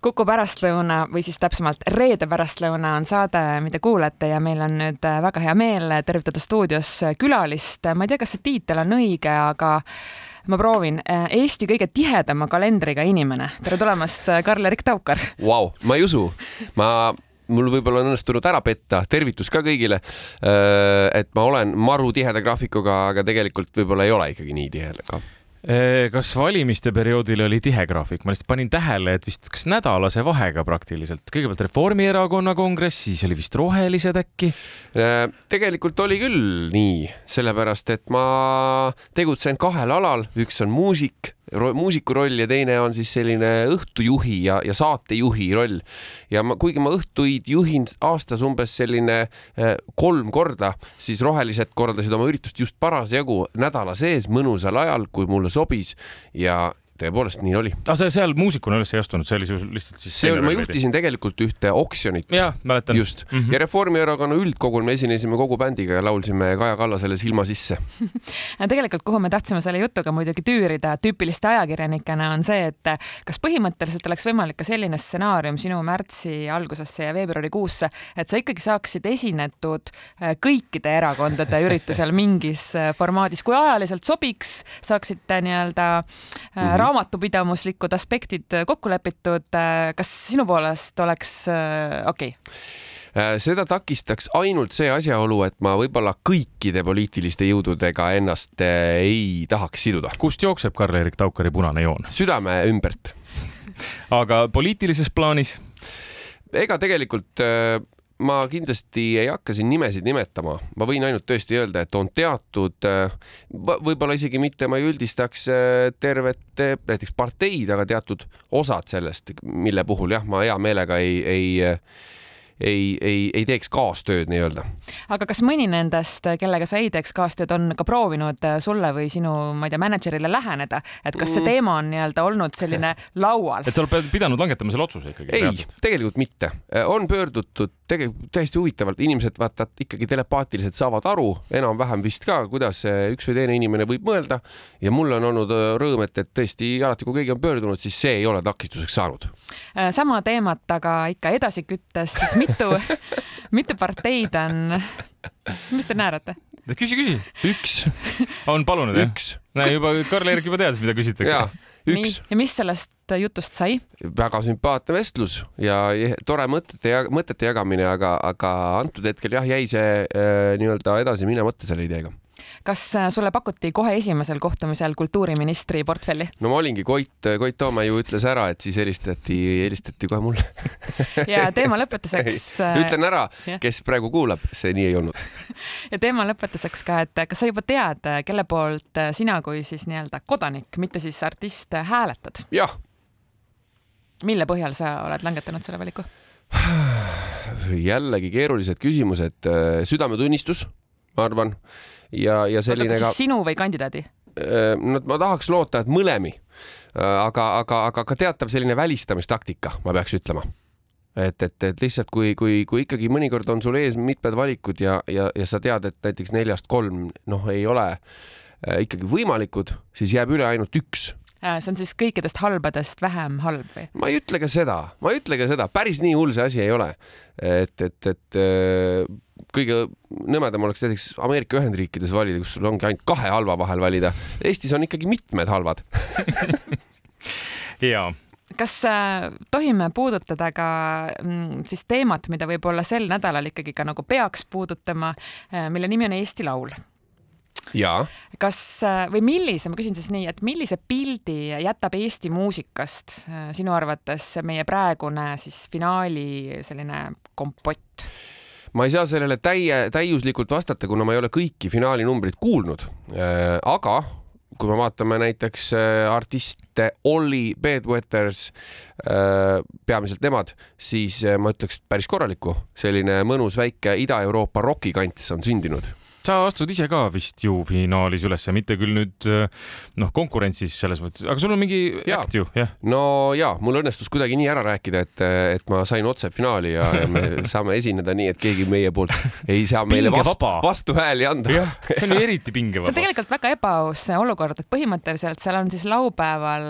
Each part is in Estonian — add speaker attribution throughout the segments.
Speaker 1: Kuku pärastlõuna või siis täpsemalt reede pärastlõuna on saade, mida kuulate ja meil on nüüd äh, väga hea meel tervitada stuudios külalist. ma ei tea, kas see tiitel on õige, aga ma proovin. Äh, Eesti kõige tihedama kalendriga inimene. tere tulemast, äh, Karl-Erik Taukar
Speaker 2: wow,. ma ei usu, ma mul võib-olla on õnnestunud ära petta, tervitus ka kõigile. et ma olen maru tiheda graafikuga, aga tegelikult võib-olla ei ole ikkagi nii tihe
Speaker 3: kas valimiste perioodil oli tihe graafik, ma lihtsalt panin tähele, et vist kas nädalase vahega praktiliselt, kõigepealt Reformierakonna kongress, siis oli vist Rohelised äkki?
Speaker 2: tegelikult oli küll nii, sellepärast et ma tegutsen kahel alal, üks on muusik muusiku roll ja teine on siis selline õhtujuhi ja, ja saatejuhi roll. ja ma, kuigi ma õhtuid juhin aastas umbes selline äh, kolm korda, siis Rohelised korraldasid oma üritust just parasjagu nädala sees mõnusal ajal, kui mulle sobis ja tõepoolest nii oli.
Speaker 3: aga sa seal muusikuna üles ei astunud, see oli lihtsalt siis?
Speaker 2: see oli, ma juhtisin tegelikult ühte oksjonit.
Speaker 3: jah, mäletan.
Speaker 2: just mm, -hmm. ja Reformierakonna üldkogul me esinesime kogu bändiga ja laulsime Kaja Kallasele silma sisse
Speaker 1: tegelikult, kuhu me tahtsime selle jutuga muidugi tüürida tüüpiliste ajakirjanikena, on see, et kas põhimõtteliselt oleks võimalik ka selline stsenaarium sinu märtsi algusesse ja veebruarikuusse, et sa ikkagi saaksid esinetud äh, kõikide erakondade üritusel mingis äh, formaadis, kui ajaliselt sobiks, saaksite nii-öelda mm -hmm raamatupidamuslikud aspektid kokku lepitud. kas sinu poolest oleks äh, okei okay.?
Speaker 2: Äh, seda takistaks ainult see asjaolu, et ma võib-olla kõikide poliitiliste jõududega ennast äh, ei tahaks siduda.
Speaker 3: kust jookseb Karl-Erik Taukari punane joon?
Speaker 2: südame ümbert
Speaker 3: aga poliitilises plaanis?
Speaker 2: ega tegelikult ma kindlasti ei hakka siin nimesid nimetama, ma võin ainult tõesti öelda, et on teatud, äh, võib-olla isegi mitte, ma ei üldistaks äh, tervet äh, näiteks parteid, aga teatud osad sellest, mille puhul jah, ma hea meelega ei, ei ei, ei, ei teeks kaastööd nii-öelda.
Speaker 1: aga kas mõni nendest, kellega sa ei teeks kaastööd, on ka proovinud sulle või sinu, ma ei tea, mänedžerile läheneda, et kas see mm. teema on nii-öelda olnud selline laual?
Speaker 3: et sa oled pidanud langetama selle otsuse ikkagi?
Speaker 2: ei, tegelikult mitte. on pöördutud tegelikult täiesti huvitavalt, inimesed vaata ikkagi telepaatiliselt saavad aru enam-vähem vist ka, kuidas üks või teine inimene võib mõelda ja mul on olnud rõõm, et, et tõesti alati, kui keegi on pöördunud, siis see ei ole takistuseks saanud.
Speaker 1: sama teemat, aga ikka edasi küttes, siis mitu mitu parteid on, mis te naerate?
Speaker 3: küsi, küsi.
Speaker 2: üks.
Speaker 3: on palunud
Speaker 2: jah? üks.
Speaker 3: näe juba Karl-Erik juba teadis, mida küsitakse.
Speaker 1: nii, ja mis sellest jutust sai?
Speaker 2: väga sümpaatne vestlus ja tore mõtete ja mõtete jagamine, aga, aga antud hetkel jah, jäi see äh, nii-öelda edasi minemata selle ideega
Speaker 1: kas äh, sulle pakuti kohe esimesel kohtumisel kultuuriministri portfelli?
Speaker 2: no ma olingi Koit, Koit Toome ju ütles ära, et siis helistati, helistati kohe mulle
Speaker 1: ja teema lõpetuseks.
Speaker 2: Äh, ütlen ära, kes praegu kuulab, see nii ei olnud.
Speaker 1: ja teema lõpetuseks ka, et kas sa juba tead, kelle poolt sina kui siis nii-öelda kodanik, mitte siis artist, hääletad?
Speaker 2: jah.
Speaker 1: mille põhjal sa oled langetanud selle valiku?
Speaker 2: jällegi keerulised küsimused, südametunnistus, ma arvan ja, ja selline
Speaker 1: Oota, ka. sinu või kandidaadi?
Speaker 2: Äh, no ma tahaks loota, et mõlemi. Äh, aga, aga, aga ka teatav selline välistamistaktika, ma peaks ütlema et, et, et lihtsalt kui, kui, kui ikkagi mõnikord on sul ees mitmed valikud ja, ja, ja sa tead, et näiteks neljast kolm noh, ei ole äh, ikkagi võimalikud, siis jääb üle ainult üks
Speaker 1: see on siis kõikidest halbadest vähem halb või?
Speaker 2: ma ei ütle ka seda, ma ei ütle ka seda, päris nii hull see asi ei ole. et, et, et kõige nõmedam oleks näiteks Ameerika Ühendriikides valida, kus sul ongi ainult kahe halva vahel valida. Eestis on ikkagi mitmed halvad
Speaker 3: jaa
Speaker 1: kas äh, tohime puudutada ka mm, siis teemat, mida võib-olla sel nädalal ikkagi ka nagu peaks puudutama, äh, mille nimi on Eesti Laul? Kas äh, või millise, ma küsin siis nii, et millise pildi jätab Eesti muusikast sinu arvates meie praegune siis finaali selline kompott?
Speaker 2: ma ei saa sellele täie, täiuslikult vastata, kuna ma ei ole kõiki finaalinumbreid kuulnud. Äh, aga kui me vaatame näiteks äh, artiste Olli, Bedwetters, äh, peamiselt nemad, siis ma ütleks päris korralikku, selline mõnus väike Ida-Euroopa rokikants on sündinud
Speaker 3: sa astud ise ka vist ju finaalis üles, mitte küll nüüd noh, konkurentsis selles mõttes, aga sul on mingi äkt ju, jah?
Speaker 2: no ja mul õnnestus kuidagi nii ära rääkida, et, et ma sain otse finaali ja, ja me saame esineda nii, et keegi meie poolt ei saa meile vastu,
Speaker 3: Pingevaba.
Speaker 2: vastuhääli anda.
Speaker 3: jah, see on ju eriti
Speaker 1: see on
Speaker 3: pingevaba.
Speaker 1: tegelikult väga ebaaus olukord, et põhimõtteliselt seal on siis laupäeval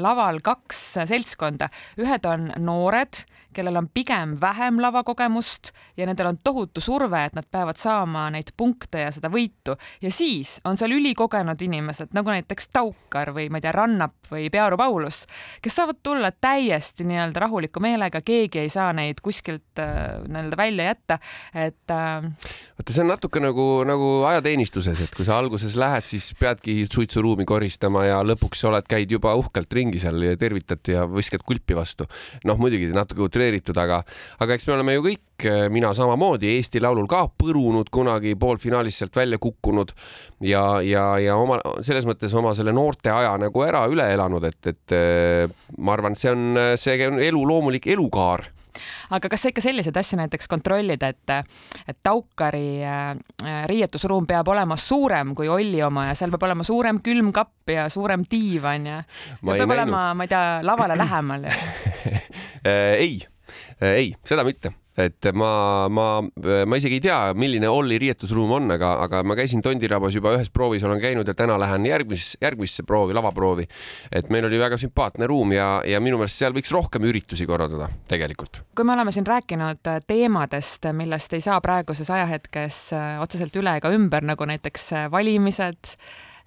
Speaker 1: laval kaks seltskonda, ühed on noored, kellel on pigem vähem lavakogemust ja nendel on tohutu surve, et nad peavad saama neid punkte ja seda võitu ja siis on seal ülikogenud inimesed nagu näiteks Taukar või ma ei tea, Rannap või Pearu Paulus, kes saavad tulla täiesti nii-öelda rahuliku meelega, keegi ei saa neid kuskilt äh, nii-öelda välja jätta, et äh,
Speaker 2: vaata, see on natuke nagu, nagu ajateenistuses, et kui sa alguses lähed, siis peadki suitsuruumi koristama ja lõpuks sa oled, käid juba uhkelt ringi seal ja tervitad ja viskad kulpi vastu. noh, muidugi natuke utreeritud, aga, aga eks me oleme ju kõik, mina samamoodi Eesti Laulul ka põrunud kunagi poolfinaalis sealt välja kukkunud ja, ja, ja oma selles mõttes oma selle noorte aja nagu ära üle elanud, et, et eh, ma arvan, et see on, see on elu loomulik elukaar
Speaker 1: aga kas sa ikka selliseid asju näiteks kontrollid, et, et Taukari äh, riietusruum peab olema suurem kui Olli oma ja seal peab olema suurem külmkapp ja suurem diivan ja, ja peab
Speaker 2: näinud.
Speaker 1: olema, ma ei tea, lavale lähemal ja
Speaker 2: Äh, ei, ei, seda mitte et ma, ma, ma isegi ei tea, milline Olli riietusruum on, aga, aga ma käisin Tondirabas juba ühes proovis olen käinud ja täna lähen järgmis, järgmisse proovi, lavaproovi. et meil oli väga sümpaatne ruum ja, ja minu meelest seal võiks rohkem üritusi korraldada tegelikult.
Speaker 1: kui me oleme siin rääkinud äh, teemadest, millest ei saa praeguses ajahetkes äh, otseselt üle ega ümber, nagu näiteks äh, valimised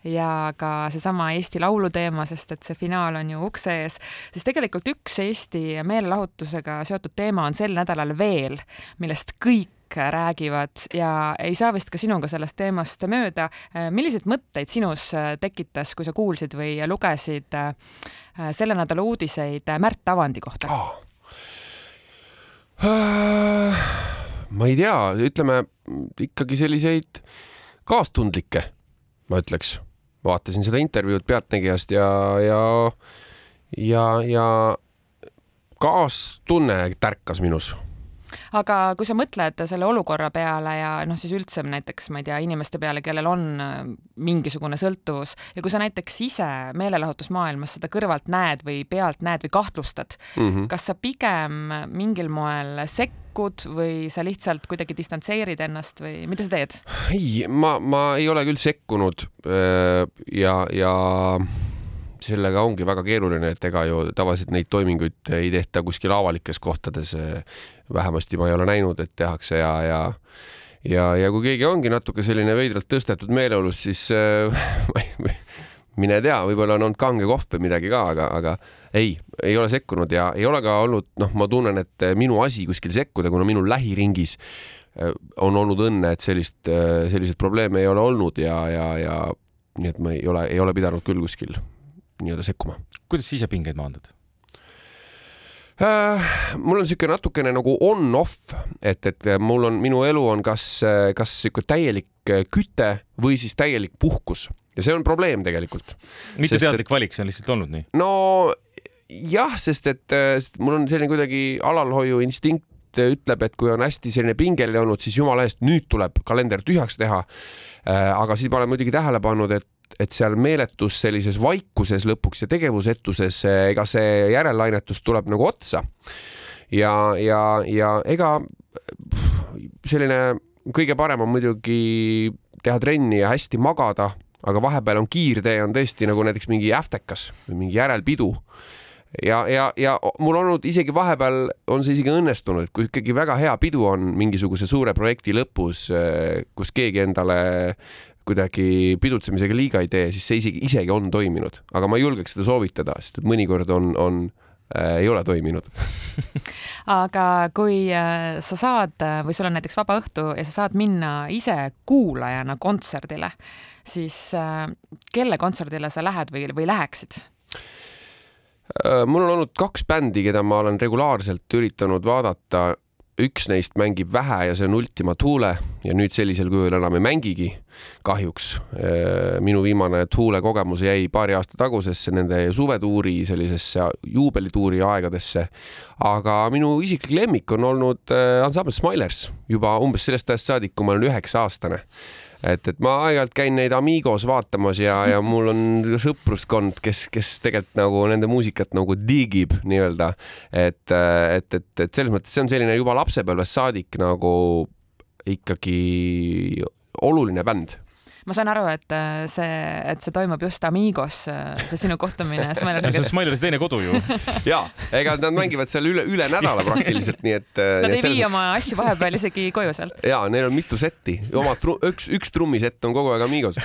Speaker 1: ja ka seesama Eesti Laulu teema, sest et see finaal on ju ukse ees, siis tegelikult üks Eesti meelelahutusega seotud teema on sel nädalal veel, millest kõik räägivad ja ei saa vist ka sinuga sellest teemast mööda. milliseid mõtteid sinus tekitas, kui sa kuulsid või lugesid äh, selle nädala uudiseid Märt Avandi kohta?
Speaker 2: Äh, ma ei tea, ütleme ikkagi selliseid kaastundlikke, ma ütleks. Vaatasin seda intervjuud Pealtnägijast ja, ja, ja, ja kaastunne tärkas minus
Speaker 1: aga kui sa mõtled selle olukorra peale ja noh, siis üldse näiteks ma ei tea, inimeste peale, kellel on äh, mingisugune sõltuvus ja kui sa näiteks ise meelelahutusmaailmas seda kõrvalt näed või pealt näed või kahtlustad
Speaker 2: mm, -hmm.
Speaker 1: kas sa pigem mingil moel sekkud või sa lihtsalt kuidagi distantseerid ennast või mida sa teed?
Speaker 2: ei, ma, ma ei ole küll sekkunud öö, ja, ja sellega ongi väga keeruline, et ega ju tavaliselt neid toiminguid ei tehta kuskil avalikes kohtades. vähemasti ma ei ole näinud, et tehakse ja, ja ja, ja kui keegi ongi natuke selline veidralt tõstetud meeleolus, siis äh, mine tea, võib-olla on olnud kange kohv või midagi ka, aga, aga ei, ei ole sekkunud ja ei ole ka olnud, noh, ma tunnen, et minu asi kuskil sekkuda, kuna minu lähiringis äh, on olnud õnne, et sellist, selliseid probleeme ei ole olnud ja, ja, ja nii et ma ei ole, ei ole pidanud küll kuskil nii-öelda sekkuma.
Speaker 3: kuidas sa ise pingeid maandad?
Speaker 2: Äh, mul on niisugune natukene nagu on-off, et, et mul on, minu elu on kas, kas niisugune täielik küte või siis täielik puhkus ja see on probleem tegelikult.
Speaker 3: mitte Sest, teadlik et... valik, see on lihtsalt olnud nii?
Speaker 2: no jah, sest et mul on selline kuidagi alalhoiu instinkt ütleb, et kui on hästi selline pingeline olnud, siis jumala eest nüüd tuleb kalender tühjaks teha. aga siis ma olen muidugi tähele pannud, et et seal meeletus sellises vaikuses lõpuks ja tegevusetuses, ega see järellainetus tuleb nagu otsa. ja, ja, ja ega selline kõige parem on muidugi teha trenni ja hästi magada, aga vahepeal on kiirtee on tõesti nagu näiteks mingi äftekas või mingi järelpidu ja, ja, ja mul on olnud isegi vahepeal on see isegi õnnestunud, et kui ikkagi väga hea pidu on mingisuguse suure projekti lõpus, kus keegi endale kuidagi pidutsemisega liiga ei tee, siis see isegi, isegi on toiminud, aga ma ei julgeks seda soovitada, sest et mõnikord on, on äh, ei ole toiminud
Speaker 1: aga kui äh, sa saad või sul on näiteks vaba õhtu ja sa saad minna ise kuulajana kontserdile, siis äh, kelle kontserdile sa lähed või, või läheksid?
Speaker 2: Äh, mul on olnud kaks bändi, keda ma olen regulaarselt üritanud vaadata. Üks neist mängib vähe ja see on Ultima Thule ja nüüd sellisel kujul enam ei mängigi. kahjuks minu viimane Tuule kogemus jäi paari aasta tagusesse nende suvetuuri sellisesse juubelituuri aegadesse. aga minu isiklik lemmik on olnud ansambel Smilers juba umbes sellest ajast saadik, kui ma olen üheksa aastane et, et ma aeg-ajalt käin neid Amigos vaatamas ja, ja mul on sõpruskond, kes, kes tegelikult nagu nende muusikat nagu digib nii-öelda. et, et, et, et selles mõttes see on selline juba lapsepõlvest saadik nagu ikkagi oluline bänd
Speaker 1: ma saan aru, et äh, see, et see toimub just Amigos, äh, see sinu kohtumine
Speaker 3: Smilersiga. see on Smilersi teine kodu ju.
Speaker 2: ja, ega nad mängivad seal üle, üle nädala praktiliselt, nii et.
Speaker 1: Äh, nad ei vii oma asju vahepeal isegi koju sealt.
Speaker 2: ja neil on mitu setti, oma tru... üks, üks trummisett on kogu aeg Amigos.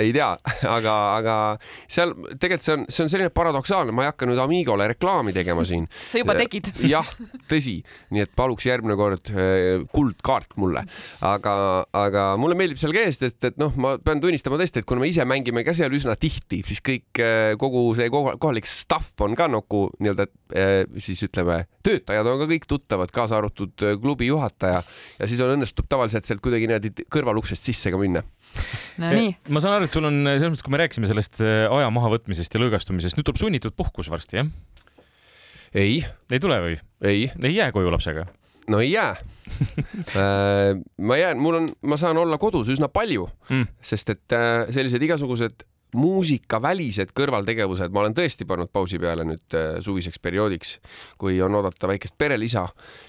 Speaker 2: ei tea, aga, aga seal tegelikult see on, see on selline paradoksaalne, ma ei hakka nüüd Amigole reklaami tegema siin.
Speaker 1: sa juba tegid.
Speaker 2: jah, tõsi, nii et paluks järgmine kord kuldkaart mulle, aga, aga mulle meeldib seal käia, sest et, et noh, ma pean tunnistama tõesti, et kuna me ise mängime ka seal üsna tihti, siis kõik, äh, kogu see kohalik staff on ka nagu nii-öelda äh, siis ütleme, töötajad on ka kõik tuttavad, kaasa arvatud äh, klubi juhataja ja siis on õnnestub tavaliselt sealt kuidagi niimoodi kõrvaluksest sisse ka minna
Speaker 1: no nii.
Speaker 3: ma saan aru, et sul on selles mõttes, kui me rääkisime sellest aja mahavõtmisest ja lõõgastumisest, nüüd tuleb sunnitud puhkus varsti, jah?
Speaker 2: ei.
Speaker 3: ei tule või?
Speaker 2: ei.
Speaker 3: ei jää koju lapsega?
Speaker 2: No ei jää äh, ma jään, mul on, ma saan olla kodus üsna palju mm., sest et äh, sellised igasugused muusikavälised kõrvaltegevused ma olen tõesti pannud pausi peale nüüd äh, suviseks perioodiks, kui on oodata väikest perelisa.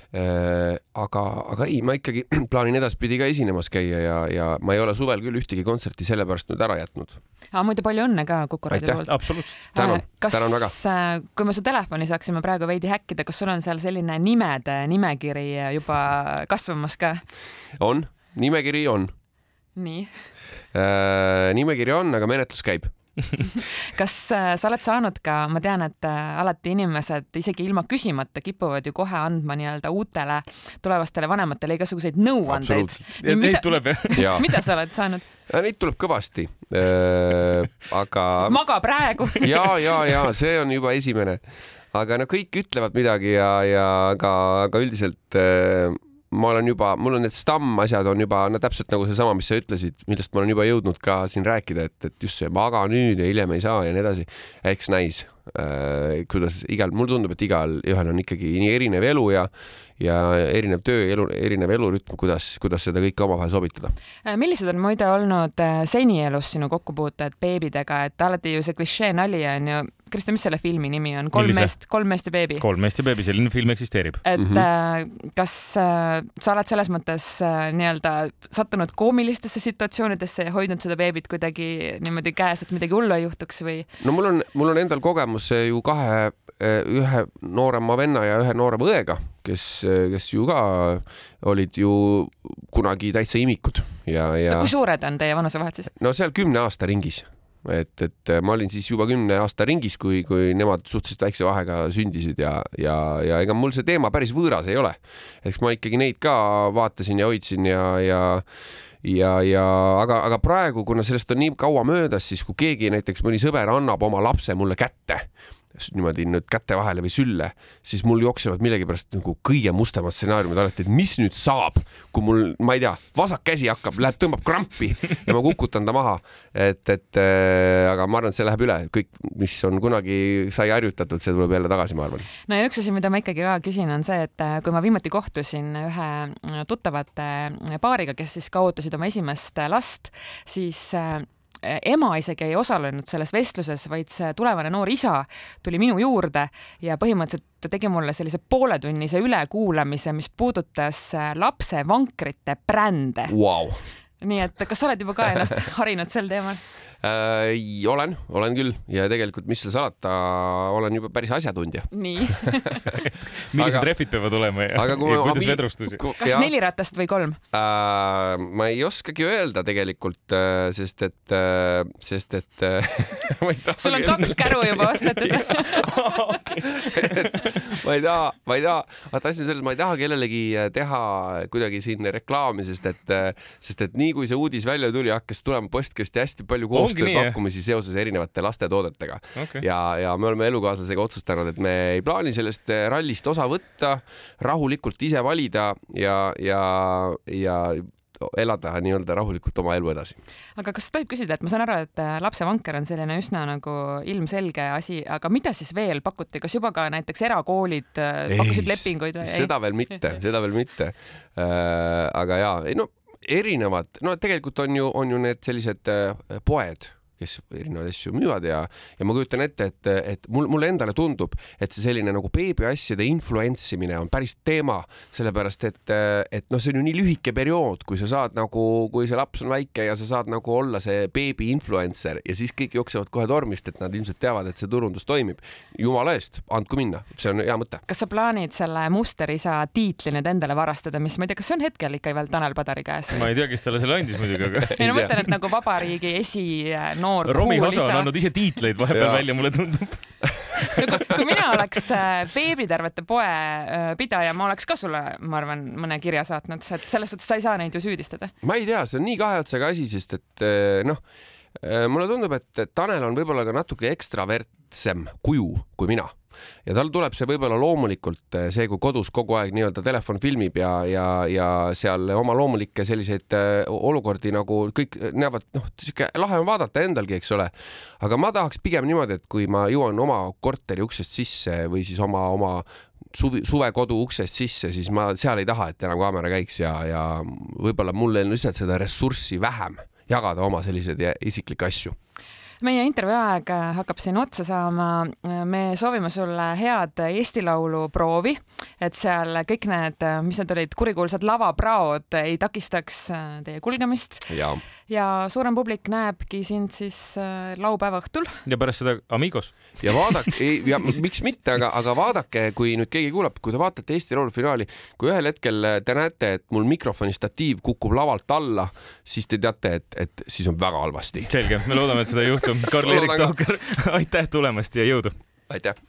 Speaker 2: aga, aga ei, ma ikkagi plaanin edaspidi ka esinemas käia ja, ja ma ei ole suvel küll ühtegi kontserti sellepärast nüüd ära jätnud.
Speaker 1: aga muide, palju õnne ka Kuku raadio poolt.
Speaker 3: absoluutselt.
Speaker 2: tänan, tänan väga.
Speaker 1: kui me su telefoni saaksime praegu veidi häkkida, kas sul on seal selline nimede nimekiri juba kasvamas ka?
Speaker 2: on, nimekiri on.
Speaker 1: Nii
Speaker 2: äh,? nimekiri on, aga menetlus käib
Speaker 1: kas äh, sa oled saanud ka, ma tean, et äh, alati inimesed isegi ilma küsimata kipuvad ju kohe andma nii-öelda uutele tulevastele vanematele igasuguseid nõuandeid.
Speaker 3: Neid tuleb
Speaker 2: jah
Speaker 1: mida sa oled saanud?
Speaker 2: Neid tuleb kõvasti äh,. aga.
Speaker 1: maga praegu
Speaker 2: ja, ja, ja see on juba esimene. aga no kõik ütlevad midagi ja, ja aga, aga üldiselt äh, ma olen juba, mul on need stammasjad on juba, no täpselt nagu seesama, mis sa ütlesid, millest ma olen juba jõudnud ka siin rääkida, et, et just see maga nüüd ja hiljem ei saa ja nii edasi. eks näis äh,, kuidas igal, mulle tundub, et igal ühel on ikkagi nii erinev elu ja, ja erinev töö, elu, erinev elurütm, kuidas, kuidas seda kõike omavahel sobitada.
Speaker 1: Äh, millised on muide olnud äh, seni elus sinu kokkupuuted beebidega, et alati ju see klišee nali on ju, Krista, mis selle filmi nimi on? kolm Millise? meest, kolm meest ja beebi.
Speaker 3: kolm meest ja beebi, selline film eksisteerib.
Speaker 1: et mm -hmm. kas äh, sa oled selles mõttes äh, nii-öelda sattunud koomilistesse situatsioonidesse ja hoidnud seda beebit kuidagi niimoodi käes, et midagi hullu ei juhtuks või?
Speaker 2: no mul on, mul on endal kogemus ju kahe Eh, ühe noorema venna ja ühe noorema õega, kes, kes ju ka olid ju kunagi täitsa imikud ja, ja.
Speaker 1: kui suured on teie vanusevahed siis?
Speaker 2: no seal kümne aasta ringis, et, et ma olin siis juba kümne aasta ringis, kui, kui nemad suhteliselt väikse vahega sündisid ja, ja, ja ega mul see teema päris võõras ei ole. eks ma ikkagi neid ka vaatasin ja hoidsin ja, ja ja, ja aga, aga praegu, kuna sellest on nii kaua möödas, siis kui keegi näiteks mõni sõber annab oma lapse mulle kätte, niimoodi nüüd käte vahele või sülle, siis mul jooksevad millegipärast nagu kõige mustemad stsenaariumid alati, et mis nüüd saab, kui mul, ma ei tea, vasak käsi hakkab, läheb, tõmbab krampi ja ma kukutan ta maha. et, et äh, aga ma arvan, et see läheb üle, kõik, mis on kunagi sai harjutatud, see tuleb jälle tagasi, ma arvan.
Speaker 1: no ja üks asi, mida ma ikkagi ka küsin, on see, et äh, kui ma viimati kohtusin ühe äh, tuttavate paariga, kes siis ka ootasid oma esimest last, siis ema isegi ei osalenud selles vestluses, vaid see tulevane noor isa tuli minu juurde ja põhimõtteliselt ta tegi mulle sellise pooletunnise ülekuulamise, mis puudutas äh, lapse vankrite brände.
Speaker 2: Wow..
Speaker 1: Nii et kas sa oled juba ka ennast harinud sel teemal?
Speaker 2: äh,? olen, olen küll ja tegelikult, mis seal salata, olen juba päris asjatundja.
Speaker 1: nii
Speaker 3: millised aga, rehvid peavad olema ja, ja kuidas vedrustusi?
Speaker 1: kas ja, neli ratast või kolm
Speaker 2: äh,? ma ei oskagi öelda tegelikult, äh, sest et, äh, sest et äh,
Speaker 1: ma ei taha. sul on kaks käru juba ostetud
Speaker 2: ma ei taha, ma ei taha, vaata asi on selles, ma ei taha kellelegi teha kuidagi siin reklaami, sest et, sest et nii kui see uudis välja tuli, hakkas tulema postkasti hästi palju koos koostööpakkumisi seoses erinevate lastetoodetega. Okay. ja, ja me oleme elukaaslasega otsustanud, et me ei plaani sellest rallist osa võtta, rahulikult ise valida ja, ja, ja elada nii-öelda rahulikult oma elu edasi.
Speaker 1: aga kas tohib küsida, et ma saan aru, et äh, lapsevanker on selline üsna nagu ilmselge asi, aga mida siis veel pakuti, kas juba ka näiteks erakoolid äh, pakkusid ei, lepinguid või?
Speaker 2: seda veel mitte, seda veel mitte äh,. aga ja, ei no erinevad, no tegelikult on ju, on ju need sellised äh, poed kes erinevaid asju müüvad ja, ja ma kujutan ette, et, et mul, mulle endale tundub, et see selline nagu beebiasjade influentsimine on päris teema, sellepärast et, et noh, see on ju nii lühike periood, kui sa saad nagu, kui see laps on väike ja sa saad nagu olla see beebi influencer ja siis kõik jooksevad kohe tormist, et nad ilmselt teavad, et see turundus toimib. jumala eest, andku minna, see on hea mõte.
Speaker 1: kas sa plaanid selle musterisa tiitli nüüd endale varastada, mis ma ei tea, kas see on hetkel ikka veel Tanel Padari käes
Speaker 3: ma ei tea, kes talle selle andis muidugi, aga
Speaker 1: ei no ma mõtlen, et nagu vabariigi esi noor
Speaker 3: Romi Hasa on andnud ise tiitleid vahepeal välja, mulle tundub.
Speaker 1: No, kui, kui mina oleks veebitervete äh, poe äh, pidaja, ma oleks ka sulle, ma arvan, mõne kirja saatnud, et selles suhtes sa ei saa neid ju süüdistada.
Speaker 2: ma ei tea, see on nii kahe otsaga asi, sest et äh, noh, mulle tundub, et Tanel on võib-olla ka natuke ekstravertsem kuju kui mina ja tal tuleb see võib-olla loomulikult eh, see, kui kodus kogu aeg nii-öelda telefon filmib ja, ja, ja seal oma loomulikke selliseid eh, olukordi nagu kõik näevad, noh, sihuke lahe on vaadata endalgi, eks ole. aga ma tahaks pigem niimoodi, et kui ma jõuan oma korteri uksest sisse või siis oma, oma suvi, suvekodu uksest sisse, siis ma seal ei taha, et enam kaamera käiks ja, ja võib-olla mul on lihtsalt seda ressurssi vähem jagada oma selliseid isiklikke asju
Speaker 1: meie intervjuu aeg hakkab siin otsa saama. me soovime sulle head Eesti Laulu proovi, et seal kõik need, mis need olid, kurikuulsad lavapraod ei takistaks teie kulgemist. Ja suurem publik näebki sind siis äh, laupäeva õhtul.
Speaker 3: ja pärast seda Amigos.
Speaker 2: ja vaadake, ja miks mitte, aga, aga vaadake, kui nüüd keegi kuulab, kui te vaatate Eesti Laulu finaali, kui ühel hetkel te näete, et mul mikrofoni statiiv kukub lavalt alla, siis te teate, et, et siis on väga halvasti.
Speaker 3: selge, me loodame, et seda ei juhtu juhtum. Karl-Erik Tooker, aitäh tulemast ja jõudu!
Speaker 2: aitäh!